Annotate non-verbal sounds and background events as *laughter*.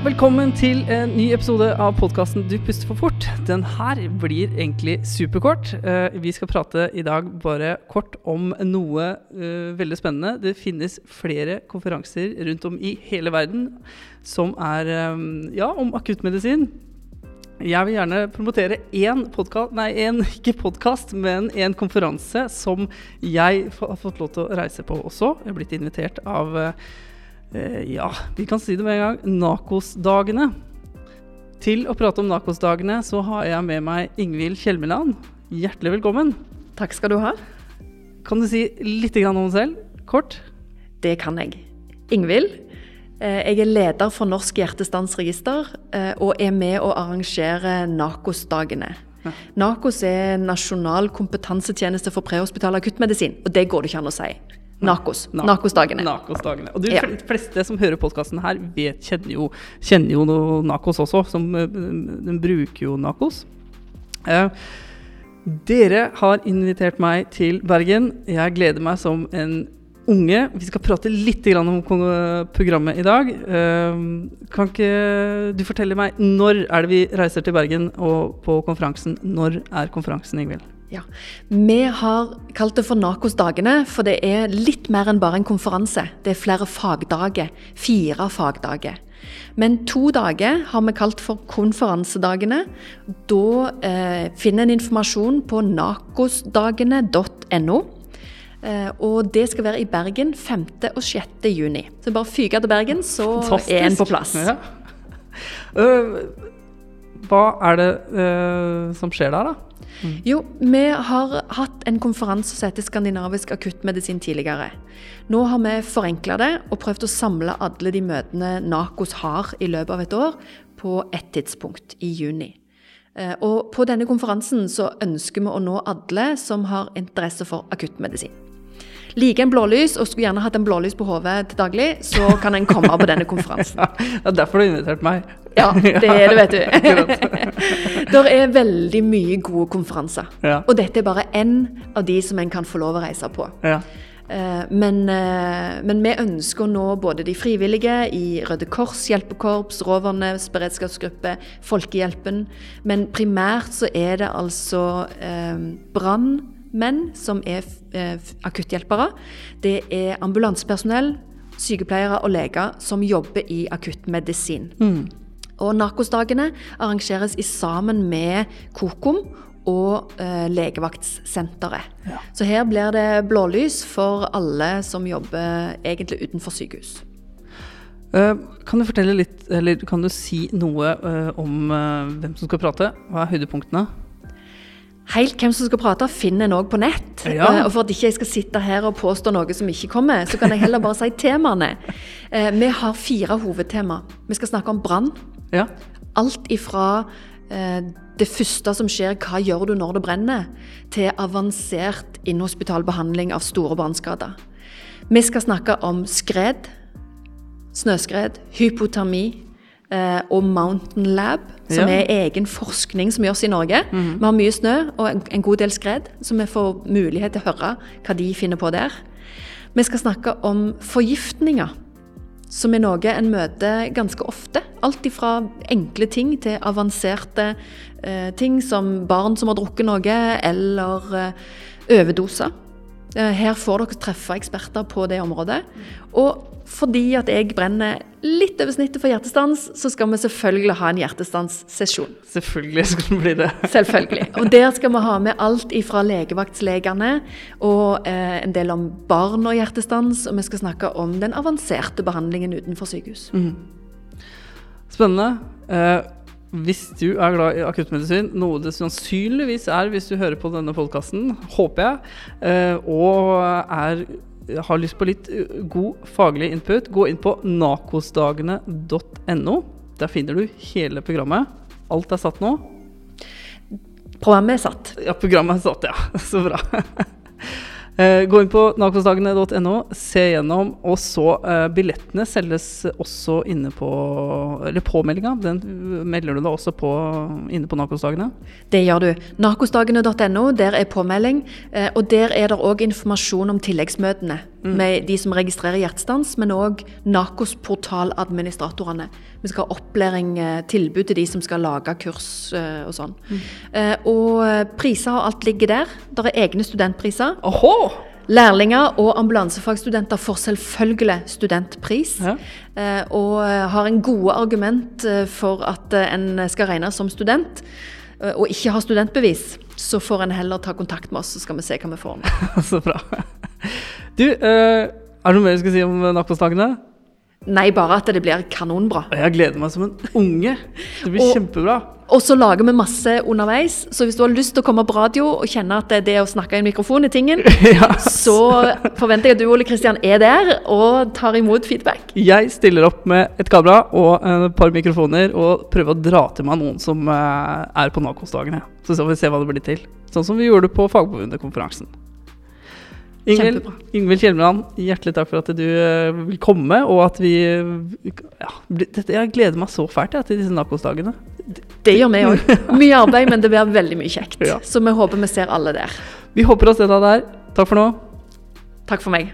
velkommen til en ny episode av podkasten Du puster for fort. Den her blir egentlig superkort. Eh, vi skal prate i dag bare kort om noe eh, veldig spennende. Det finnes flere konferanser rundt om i hele verden som er eh, ja, om akuttmedisin. Jeg vil gjerne promotere én podkast, nei, en, *laughs* ikke podkast, men en konferanse som jeg har fått lov til å reise på også. Jeg er blitt invitert av ja, vi kan si det med en gang. Nakos-dagene. Til å prate om Nakos-dagene så har jeg med meg Ingvild Kjelmeland. Hjertelig velkommen. Takk skal du ha. Kan du si litt om deg selv? Kort? Det kan jeg. Ingvild. Eh, jeg er leder for Norsk hjertestansregister eh, og er med å arrangere Nakos-dagene. Ja. Nakos er nasjonal kompetansetjeneste for prehospital akuttmedisin, og det går det ikke an å si. Nakos. Nakos-dagene. Nakos-dagene. Og de ja. fleste som hører podkasten her, vet, kjenner, jo, kjenner jo noe Nakos også. Som, eh, de bruker jo Nakos. Eh, dere har invitert meg til Bergen. Jeg gleder meg som en unge. Vi skal prate litt om programmet i dag. Eh, kan ikke du fortelle meg når er det vi reiser til Bergen og på konferansen? Når er konferansen, Ingvild? Ja. Vi har kalt det for Nakos-dagene, for det er litt mer enn bare en konferanse. Det er flere fagdager. Fire fagdager. Men to dager har vi kalt for konferansedagene. Da eh, finner en informasjon på nakosdagene.no. Eh, og det skal være i Bergen 5. og 6. juni. Så bare fyke til Bergen, så Fantastisk. er en på plass. Ja. Uh, hva er det uh, som skjer der, da? Mm. Jo, vi har hatt en konferanse som heter Skandinavisk akuttmedisin tidligere. Nå har vi forenkla det og prøvd å samle alle de møtene NAKOS har i løpet av et år, på ett tidspunkt i juni. Eh, og på denne konferansen så ønsker vi å nå alle som har interesse for akuttmedisin liker en blålys og skulle gjerne hatt en blålys på hodet til daglig, så kan en komme på denne konferansen. *laughs* Det er derfor du har invitert meg. Ja, *laughs* det er det, vet du. *laughs* det er veldig mye gode konferanser. Ja. Og dette er bare én av de som en kan få lov å reise på. Ja. Eh, men, eh, men, vi ønsker å nå både de frivillige i Røde Kors, Hjelpekorps, Råvernes beredskapsgruppe, Folkehjelpen. Men primært så er det altså eh, brannmenn som er eh, akutthjelpere. Det er ambulansepersonell, sykepleiere og leger som jobber i akuttmedisin. Mm. Og Narkosdagene arrangeres i sammen med Kokom og eh, Legevaktsenteret. Ja. Så her blir det blålys for alle som jobber egentlig utenfor sykehus. Uh, kan du fortelle litt, eller kan du si noe uh, om uh, hvem som skal prate? Hva er høydepunktene? Helt hvem som skal prate, finner en òg på nett. Ja. Og For at ikke jeg skal sitte her og påstå noe som ikke kommer, så kan jeg heller bare si temaene. Vi har fire hovedtema. Vi skal snakke om brann. Ja. Alt ifra eh, det første som skjer, hva gjør du når det brenner, til avansert inhospital behandling av store brannskader. Vi skal snakke om skred, snøskred, hypotermi, Eh, og Mountain Lab, som ja. er egen forskning som gjøres i Norge. Mm -hmm. Vi har mye snø og en god del skred, så vi får mulighet til å høre hva de finner på der. Vi skal snakke om forgiftninger, som er noe en møter ganske ofte. Alt fra enkle ting til avanserte eh, ting, som barn som har drukket noe, eller eh, overdoser. Eh, her får dere treffe eksperter på det området. Og fordi at jeg brenner litt over snittet for hjertestans, så skal vi selvfølgelig ha en hjertestanssesjon. Selvfølgelig skal det bli det. Selvfølgelig. Og der skal vi ha med alt ifra legevaktslegene og eh, en del om barn og hjertestans, og vi skal snakke om den avanserte behandlingen utenfor sykehus. Mm. Spennende. Eh, hvis du er glad i akuttmedisin, noe det sannsynligvis er hvis du hører på denne podkasten, håper jeg, eh, og er har lyst på litt uh, god faglig input, gå inn på nakosdagene.no. Der finner du hele programmet. Alt er satt nå. Programmet er satt. Ja, programmet er satt, ja. *laughs* Så bra. Eh, gå inn på nakostagene.no, se gjennom. Og så uh, Billettene selges også inne på Eller påmeldinga. Den melder du deg også på inne på nakostagene. Det gjør du. Nakostagene.no, der er påmelding. Uh, og der er det òg informasjon om tilleggsmøtene mm. med de som registrerer hjertestans, men òg NAKOS portaladministratorene. Vi skal ha opplæring, eh, tilbud til de som skal lage kurs uh, og sånn. Mm. Uh, og priser og alt ligger der. Der er egne studentpriser. Oho! Lærlinger og ambulansefagstudenter får selvfølgelig studentpris. Ja. Eh, og har en gode argument for at en skal regnes som student og ikke har studentbevis så får en heller ta kontakt med oss, så skal vi se hva vi får. *laughs* så bra. Du, uh, er det noe mer du skal si om Nakkosdagene? Nei, bare at det blir kanonbra. Jeg gleder meg som en unge. Det blir og, kjempebra. Og så lager vi masse underveis. Så hvis du har lyst til å komme på radio og kjenne at det er det å snakke i en mikrofon i tingen, *laughs* ja. så forventer jeg at du Ole Kristian er der og tar imot feedback. Jeg stiller opp med et kamera og et par mikrofoner og prøver å dra til meg noen som eh, er på Nakos-dagene. Så får vi se hva det blir til. Sånn som vi gjorde på Fagforbundet-konferansen. Ingvild Kjelmeland, hjertelig takk for at du uh, vil komme, og at vi ja, Jeg gleder meg så fælt ja, til disse Nakos-dagene. Det gjør vi òg. *laughs* Mye arbeid, men det blir veldig mye kjekt. Ja. Så vi håper vi ser alle der. Vi håper å se deg der. Takk for nå. Takk for meg.